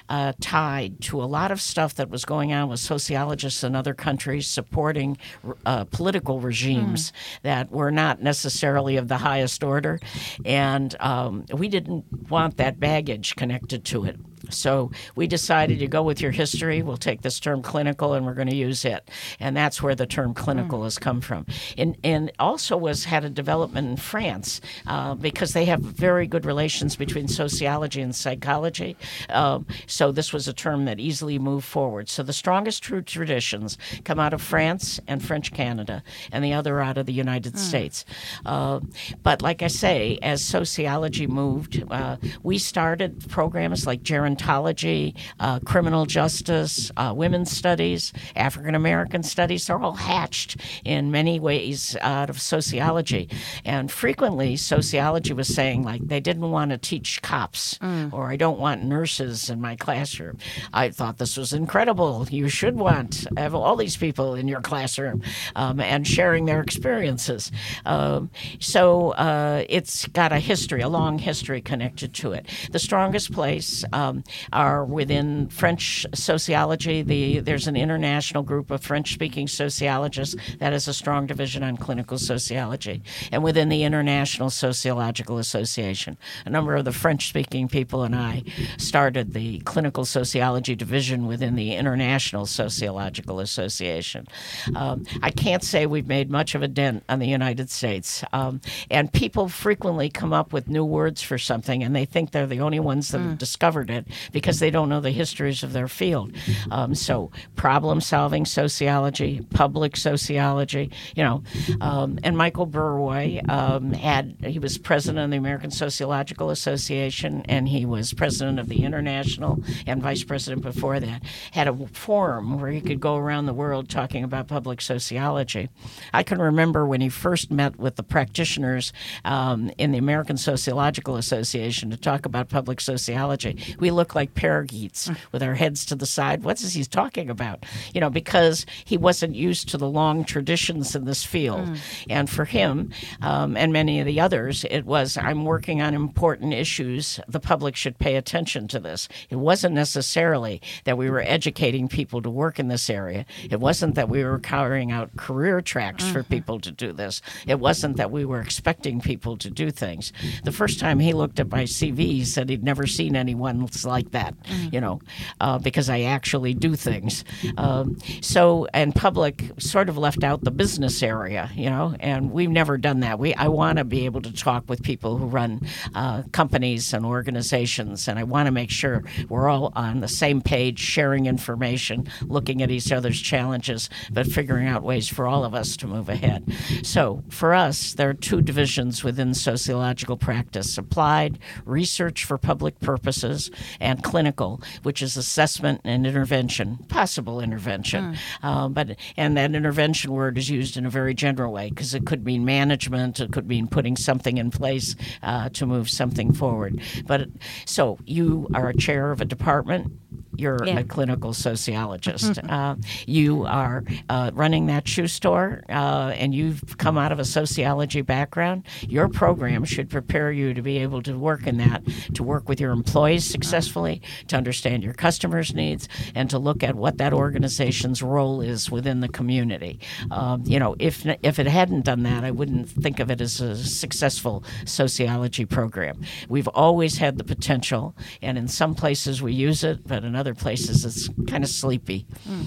uh, tied to a lot of stuff that was going on with sociologists in other countries supporting uh, political regimes mm. that were not necessarily of the highest order. And um, we didn't want that baggage connected to it. So we decided to go with your history. We'll take this term clinical and we're going to use it. And that's where the term clinical mm. has come from. And, and also was had a development in France uh, because they have very good relations between sociology and psychology. Um, so this was a term that easily moved forward. So the strongest true traditions come out of France and French Canada, and the other out of the United mm. States. Uh, but like I say, as sociology moved, uh, we started programs like Jaron gerontology, uh, criminal justice, uh, women's studies, African American studies. They're all hatched in many ways out of sociology. And frequently, sociology was saying, like, they didn't want to teach cops mm. or I don't want nurses in my classroom. I thought this was incredible. You should want have all these people in your classroom um, and sharing their experiences. Um, so uh, it's got a history, a long history connected to it. The strongest place um, are within French sociology. The there's an international group of French-speaking sociologists that has a strong division on clinical sociology, and within the International Sociological Association, a number of the French-speaking people and I started the clinical sociology division within the International Sociological Association. Um, I can't say we've made much of a dent on the United States, um, and people frequently come up with new words for something, and they think they're the only ones that mm. have discovered it because they don't know the histories of their field. Um, so, problem solving sociology, public sociology, you know, um, and Michael Burawoy um, had he was president of the American Sociological Association, and he was president of the International, and vice president before that. Had a forum where he could go around the world talking about public sociology. I can remember when he first met with the practitioners um, in the American Sociological Association to talk about public sociology. We looked like parakeets with our heads to the side. What is he talking about? You know, because he wasn't used to the long traditions in this field. Mm. And for him um, and many of the others, it was I'm working on important issues. The public should pay attention to this. It wasn't necessarily that we were educating people to work in this area. It wasn't that we were carrying out career tracks mm-hmm. for people to do this. It wasn't that we were expecting people to do things. The first time he looked at my CV, he said he'd never seen anyone like that, mm-hmm. you know, uh, because I actually do things. Um, so, and public sort of left out the business area, you know, and we've never done that. We I want to be able to talk with people who run uh, companies and organizations, and I want to make sure we're all on the same page, sharing information, looking at each other's challenges, but figuring out ways for all of us to move ahead. So, for us, there are two divisions within sociological practice applied research for public purposes and clinical, which is assessment and intervention, possible intervention. Mm. but and that intervention word is used in a very general way because it could mean management, it could mean putting something in place uh, to move something forward. But so you are a chair of a department you're yeah. a clinical sociologist. uh, you are uh, running that shoe store, uh, and you've come out of a sociology background. Your program should prepare you to be able to work in that, to work with your employees successfully, to understand your customers' needs, and to look at what that organization's role is within the community. Um, you know, if if it hadn't done that, I wouldn't think of it as a successful sociology program. We've always had the potential, and in some places we use it, but in other places it's kind of sleepy. Mm.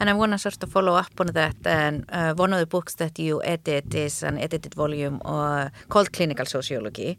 And I want to sort of follow up on that. And uh, one of the books that you edit is an edited volume uh, called Clinical Sociology.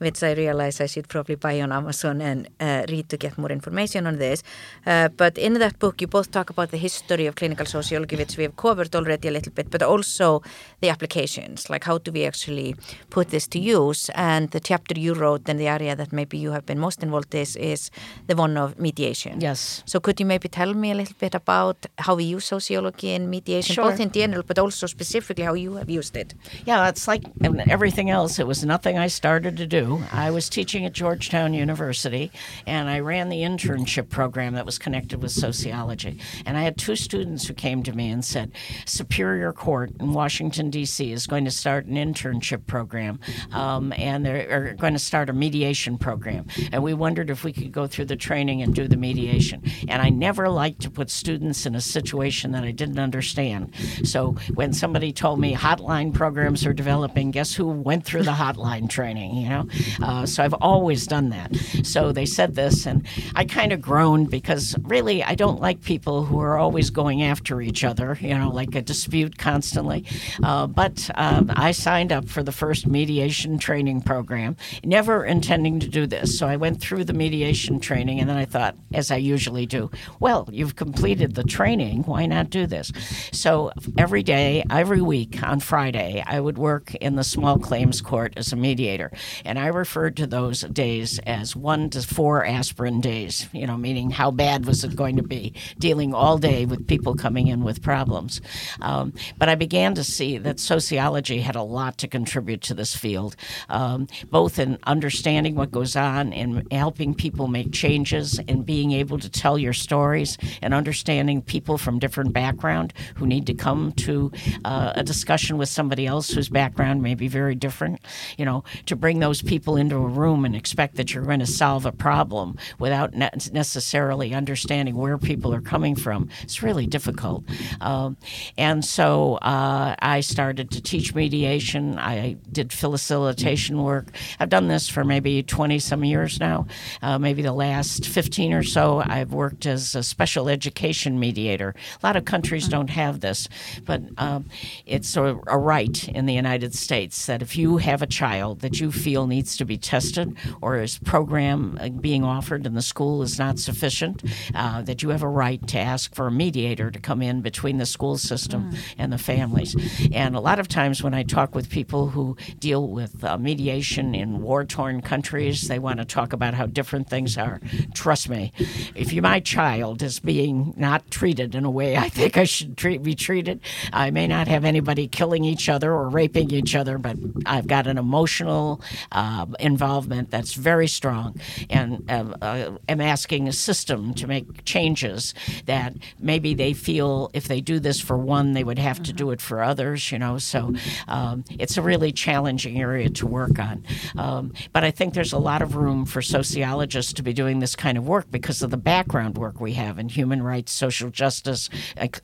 Which I realize I should probably buy on Amazon and uh, read to get more information on this. Uh, but in that book, you both talk about the history of clinical sociology, which we have covered already a little bit, but also the applications, like how do we actually put this to use? And the chapter you wrote and the area that maybe you have been most involved in is, is the one of mediation. Yes. So could you maybe tell me a little bit about how we use sociology in mediation, sure. both in general, but also specifically how you have used it? Yeah, it's like everything else. It was nothing I started to do. I was teaching at Georgetown University, and I ran the internship program that was connected with sociology. And I had two students who came to me and said, Superior Court in Washington, D.C. is going to start an internship program, um, and they're going to start a mediation program. And we wondered if we could go through the training and do the mediation. And I never liked to put students in a situation that I didn't understand. So when somebody told me hotline programs are developing, guess who went through the hotline training, you know? Uh, so I've always done that. So they said this, and I kind of groaned because really I don't like people who are always going after each other, you know, like a dispute constantly. Uh, but um, I signed up for the first mediation training program, never intending to do this. So I went through the mediation training, and then I thought, as I usually do, well, you've completed the training. Why not do this? So every day, every week on Friday, I would work in the small claims court as a mediator. And I referred to those days as one to four aspirin days, you know, meaning how bad was it going to be, dealing all day with people coming in with problems. Um, but I began to see that sociology had a lot to contribute to this field, um, both in understanding what goes on and helping people make changes and being able to tell your stories and understanding people from different background who need to come to uh, a discussion with somebody else whose background may be very different. You know, to bring those people into a room and expect that you're going to solve a problem without ne- necessarily understanding where people are coming from, it's really difficult. Um, and so uh, I started to teach mediation. I did facilitation work. I've done this for maybe 20 some years now. Uh, maybe the last 15 or so, I've worked as a special education mediator. A lot of countries mm. don't have this, but um, it's a, a right in the United States that if you have a child that you feel needs to be tested or is program uh, being offered in the school is not sufficient, uh, that you have a right to ask for a mediator to come in between the school system and the families. And a lot of times when I talk with people who deal with uh, mediation in war torn countries, they want to talk about how different things are. Trust me, if you, my child is being not treated in a way I think I should treat, be treated, I may not have anybody killing each other or raping each other, but I've got an emotional uh, involvement that's very strong. And uh, uh, am asking a system to make changes that maybe they feel if they do this for one, they would have to do it for others, you know. So um, it's a really challenging area to work on. Um, but I think there's a lot of room for sociologists to be doing this kind of work because of the background work we have in human rights, social justice,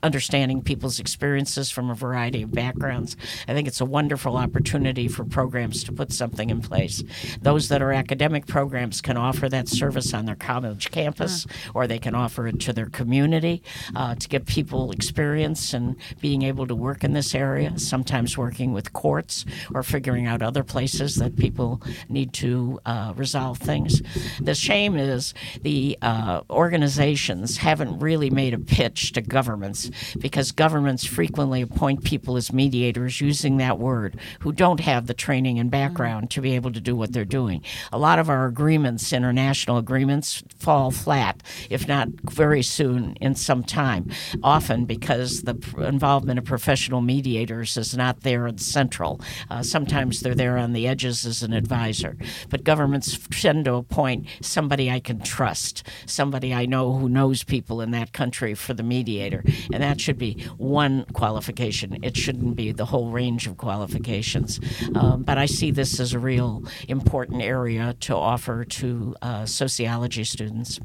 understanding people's experiences from a variety of backgrounds. I think it's a wonderful opportunity for programs to put something in place. Those that are academic programs can offer that service on their college campus, or they can offer it to their community uh, to give people experience and being able to work in this area. Sometimes working with courts or figuring out other places that people need to uh, resolve things. The shame is the uh, organizations haven't really made a pitch to governments because governments frequently appoint people as mediators using that word who don't have the training and background to be able to do what they're doing. A lot of our agreements, international agreements, fall flat, if not very soon in some time, often because the involvement of professional mediators is not there and central. Uh, sometimes they're there on the edges as an advisor. But governments tend to appoint somebody I can trust, somebody I know who knows people in that country for the mediator. And that should be one qualification. It shouldn't be the whole range of qualifications. Um, but I see this as a real important area to offer to uh, sociology students.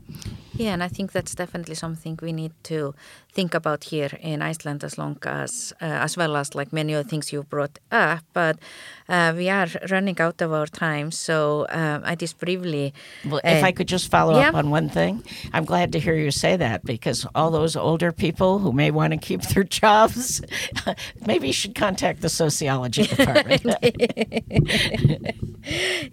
Yeah, and I think that's definitely something we need to think about here in Iceland as long as, uh, as well as like many other things you brought up. But uh, we are running out of our time, so uh, I just briefly. Well, if I could just follow yeah. up on one thing, I'm glad to hear you say that because all those older people who may want to keep their jobs, maybe you should contact the sociology department.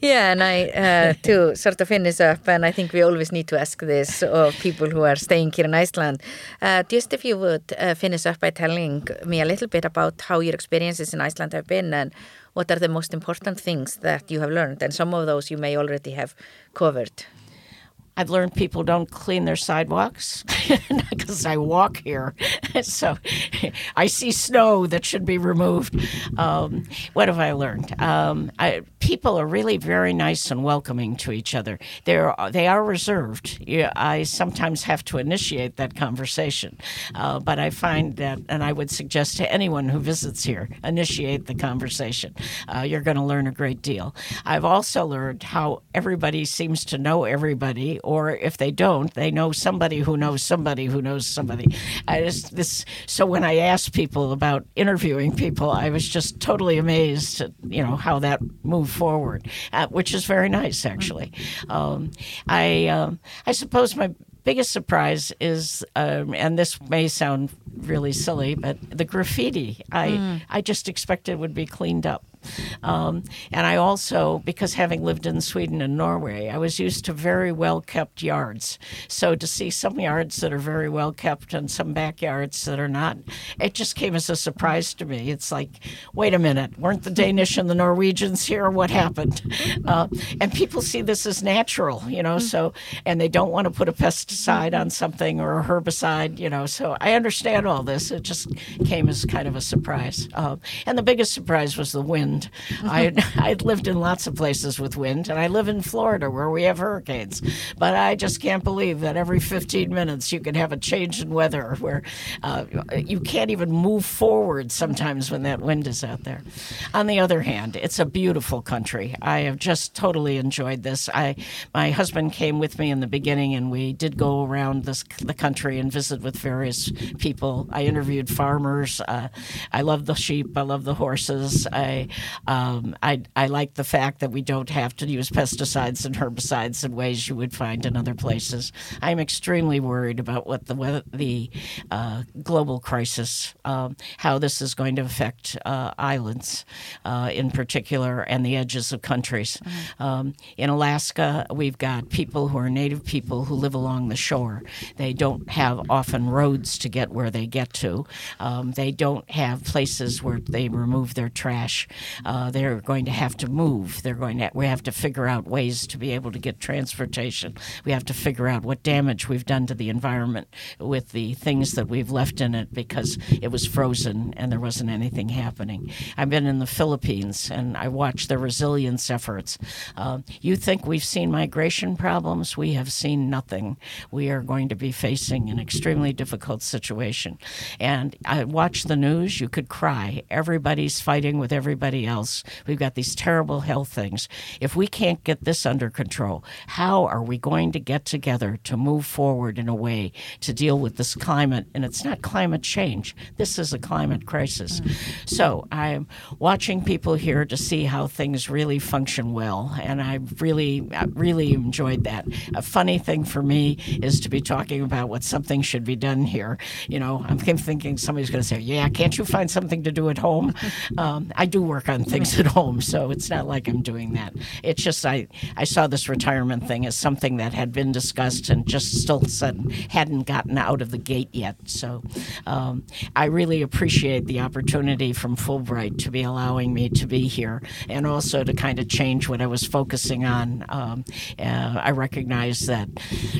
yeah, and I uh, to sort of finish up, and I think we always need to ask this of people who are staying here in Iceland. Uh, just if you would uh, finish up by telling me a little bit about how your experiences in Iceland have been and what are the most important things that you have learned, and some of those you may already have covered. I've learned people don't clean their sidewalks because I walk here. so I see snow that should be removed. Um, what have I learned? Um, I, people are really very nice and welcoming to each other. They're, they are reserved. Yeah, I sometimes have to initiate that conversation. Uh, but I find that, and I would suggest to anyone who visits here, initiate the conversation. Uh, you're going to learn a great deal. I've also learned how everybody seems to know everybody or if they don't, they know somebody who knows somebody who knows somebody. I just this so when I asked people about interviewing people, I was just totally amazed at you know how that moved forward, uh, which is very nice actually. Um, I um, I suppose my biggest surprise is, um, and this may sound really silly, but the graffiti. I mm. I just expected would be cleaned up. Um, and I also, because having lived in Sweden and Norway, I was used to very well kept yards. So to see some yards that are very well kept and some backyards that are not, it just came as a surprise to me. It's like, wait a minute, weren't the Danish and the Norwegians here? What happened? Uh, and people see this as natural, you know, so, and they don't want to put a pesticide on something or a herbicide, you know, so I understand all this. It just came as kind of a surprise. Uh, and the biggest surprise was the wind. I I'd lived in lots of places with wind, and I live in Florida where we have hurricanes. But I just can't believe that every 15 minutes you can have a change in weather where uh, you can't even move forward sometimes when that wind is out there. On the other hand, it's a beautiful country. I have just totally enjoyed this. I my husband came with me in the beginning, and we did go around this the country and visit with various people. I interviewed farmers. Uh, I love the sheep. I love the horses. I um, I, I like the fact that we don't have to use pesticides and herbicides in ways you would find in other places. I'm extremely worried about what the the uh, global crisis, um, how this is going to affect uh, islands uh, in particular and the edges of countries. Mm-hmm. Um, in Alaska, we've got people who are native people who live along the shore. They don't have often roads to get where they get to. Um, they don't have places where they remove their trash. Uh, they're going to have to move. They're going to. We have to figure out ways to be able to get transportation. We have to figure out what damage we've done to the environment with the things that we've left in it because it was frozen and there wasn't anything happening. I've been in the Philippines and I watched the resilience efforts. Uh, you think we've seen migration problems? We have seen nothing. We are going to be facing an extremely difficult situation. And I watch the news. You could cry. Everybody's fighting with everybody else else. We've got these terrible health things. If we can't get this under control, how are we going to get together to move forward in a way to deal with this climate? And it's not climate change, this is a climate crisis. Mm. So I'm watching people here to see how things really function well. And I really, really enjoyed that. A funny thing for me is to be talking about what something should be done here. You know, I'm thinking somebody's going to say, Yeah, can't you find something to do at home? Um, I do work on things at home, so it's not like I'm doing that. It's just I I saw this retirement thing as something that had been discussed and just still hadn't gotten out of the gate yet. So um, I really appreciate the opportunity from Fulbright to be allowing me to be here and also to kind of change what I was focusing on. Um, uh, I recognize that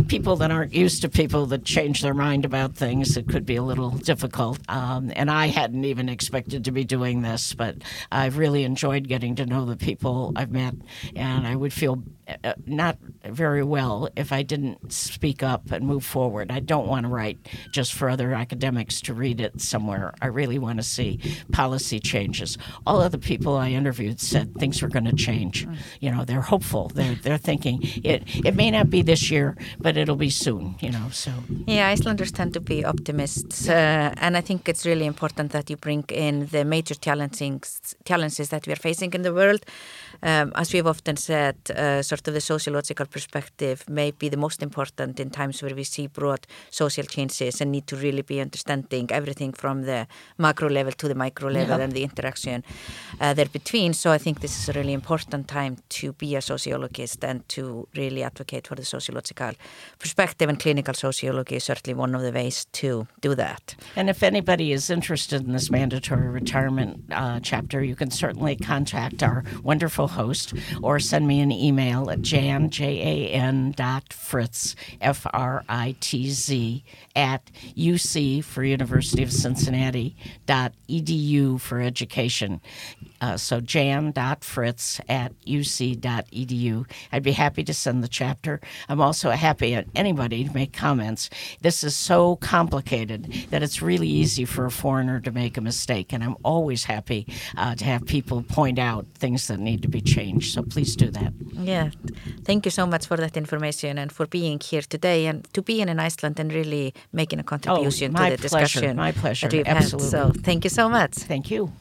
people that aren't used to people that change their mind about things, it could be a little difficult. Um, and I hadn't even expected to be doing this, but I've really enjoyed getting to know the people I've met, and I would feel uh, not very well if I didn't speak up and move forward. I don't want to write just for other academics to read it somewhere. I really want to see policy changes. All of the people I interviewed said things were going to change. Mm. You know, they're hopeful. They're they're thinking it it may not be this year, but it'll be soon. You know, so yeah, Icelanders tend to be optimists, uh, and I think it's really important that you bring in the major challenges challenges that we are facing in the world. Um, as we've often said, uh, sort of the sociological perspective may be the most important in times where we see broad social changes and need to really be understanding everything from the macro level to the micro level yeah. and the interaction uh, there between. So I think this is a really important time to be a sociologist and to really advocate for the sociological perspective and clinical sociology is certainly one of the ways to do that. And if anybody is interested in this mandatory retirement uh, chapter, you can certainly contact our wonderful host or send me an email at jan, J-A-N dot fritz, F-R-I-T-Z, at UC for University of Cincinnati dot edu for education. Uh, so jan.fritz at uc.edu. I'd be happy to send the chapter. I'm also happy at anybody to make comments. This is so complicated that it's really easy for a foreigner to make a mistake, and I'm always happy uh, to have people point out things that need to be changed. So please do that. Yeah, thank you so much for that information and for being here today and to being in Iceland and really making a oh, contribution oh, to the pleasure, discussion. My pleasure. That we've Absolutely. Had. So thank you so much. Thank you.